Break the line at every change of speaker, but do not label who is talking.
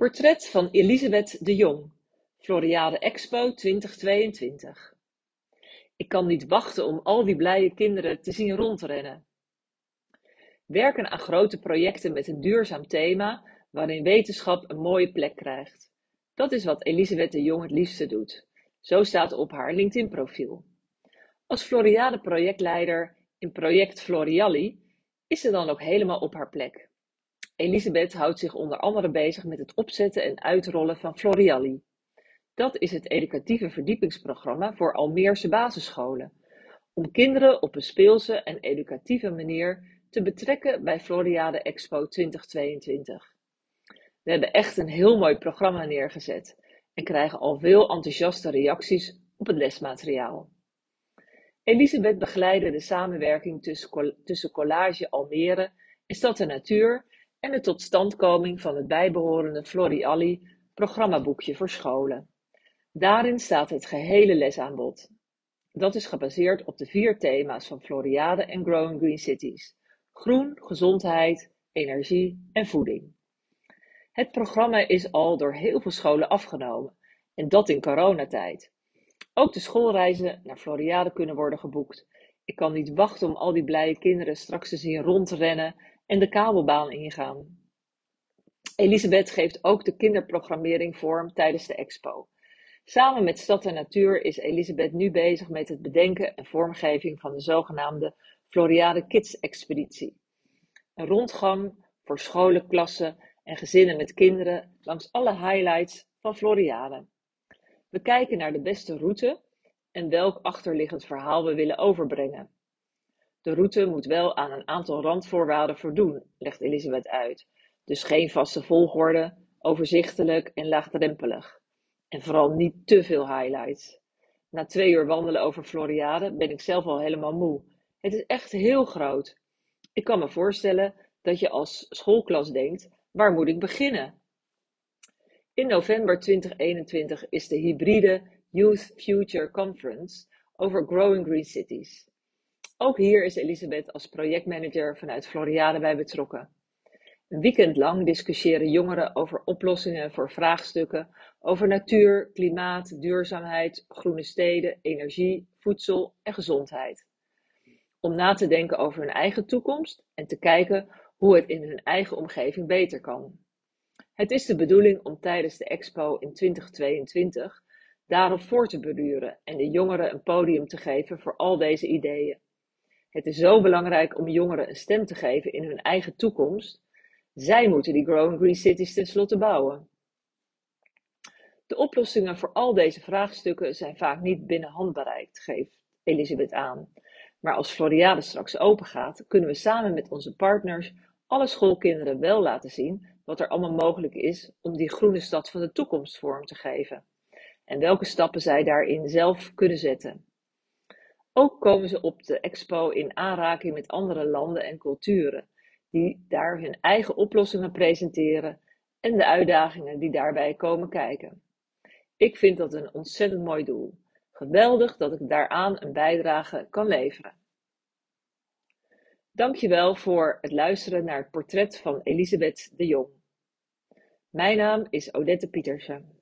Portret van Elisabeth de Jong, Floriade Expo 2022. Ik kan niet wachten om al die blije kinderen te zien rondrennen. Werken aan grote projecten met een duurzaam thema, waarin wetenschap een mooie plek krijgt. Dat is wat Elisabeth de Jong het liefste doet. Zo staat op haar LinkedIn-profiel. Als Floriade projectleider in project Floriali is ze dan ook helemaal op haar plek. Elisabeth houdt zich onder andere bezig met het opzetten en uitrollen van Floriali. Dat is het educatieve verdiepingsprogramma voor Almeerse basisscholen, om kinderen op een speelse en educatieve manier te betrekken bij Floriade Expo 2022. We hebben echt een heel mooi programma neergezet en krijgen al veel enthousiaste reacties op het lesmateriaal. Elisabeth begeleidde de samenwerking tussen Collage Almere en Stad en Natuur en de totstandkoming van het bijbehorende Floriali programmaboekje voor scholen. Daarin staat het gehele lesaanbod. Dat is gebaseerd op de vier thema's van Floriade en Growing Green Cities: groen, gezondheid, energie en voeding. Het programma is al door heel veel scholen afgenomen, en dat in coronatijd. Ook de schoolreizen naar Floriade kunnen worden geboekt. Ik kan niet wachten om al die blije kinderen straks te zien rondrennen en de kabelbaan ingaan. Elisabeth geeft ook de kinderprogrammering vorm tijdens de expo. Samen met Stad en Natuur is Elisabeth nu bezig met het bedenken en vormgeving van de zogenaamde Floriade Kids Expeditie. Een rondgang voor scholen, klassen en gezinnen met kinderen langs alle highlights van Floriade. We kijken naar de beste route en welk achterliggend verhaal we willen overbrengen. De route moet wel aan een aantal randvoorwaarden voldoen, legt Elisabeth uit. Dus geen vaste volgorde, overzichtelijk en laagdrempelig. En vooral niet te veel highlights. Na twee uur wandelen over Floriade ben ik zelf al helemaal moe. Het is echt heel groot. Ik kan me voorstellen dat je als schoolklas denkt: waar moet ik beginnen? In november 2021 is de hybride Youth Future Conference over Growing Green Cities. Ook hier is Elisabeth als projectmanager vanuit Floriade bij betrokken. Een weekend lang discussiëren jongeren over oplossingen voor vraagstukken over natuur, klimaat, duurzaamheid, groene steden, energie, voedsel en gezondheid. Om na te denken over hun eigen toekomst en te kijken hoe het in hun eigen omgeving beter kan. Het is de bedoeling om tijdens de expo in 2022 daarop voor te beduren en de jongeren een podium te geven voor al deze ideeën. Het is zo belangrijk om jongeren een stem te geven in hun eigen toekomst. Zij moeten die Growing Green Cities tenslotte bouwen. De oplossingen voor al deze vraagstukken zijn vaak niet binnen handbereik, geeft Elisabeth aan. Maar als Floriade straks open gaat, kunnen we samen met onze partners alle schoolkinderen wel laten zien wat er allemaal mogelijk is om die groene stad van de toekomst vorm te geven. En welke stappen zij daarin zelf kunnen zetten. Ook komen ze op de expo in aanraking met andere landen en culturen, die daar hun eigen oplossingen presenteren en de uitdagingen die daarbij komen kijken. Ik vind dat een ontzettend mooi doel. Geweldig dat ik daaraan een bijdrage kan leveren. Dankjewel voor het luisteren naar het portret van Elisabeth de Jong. Mijn naam is Odette Pietersen.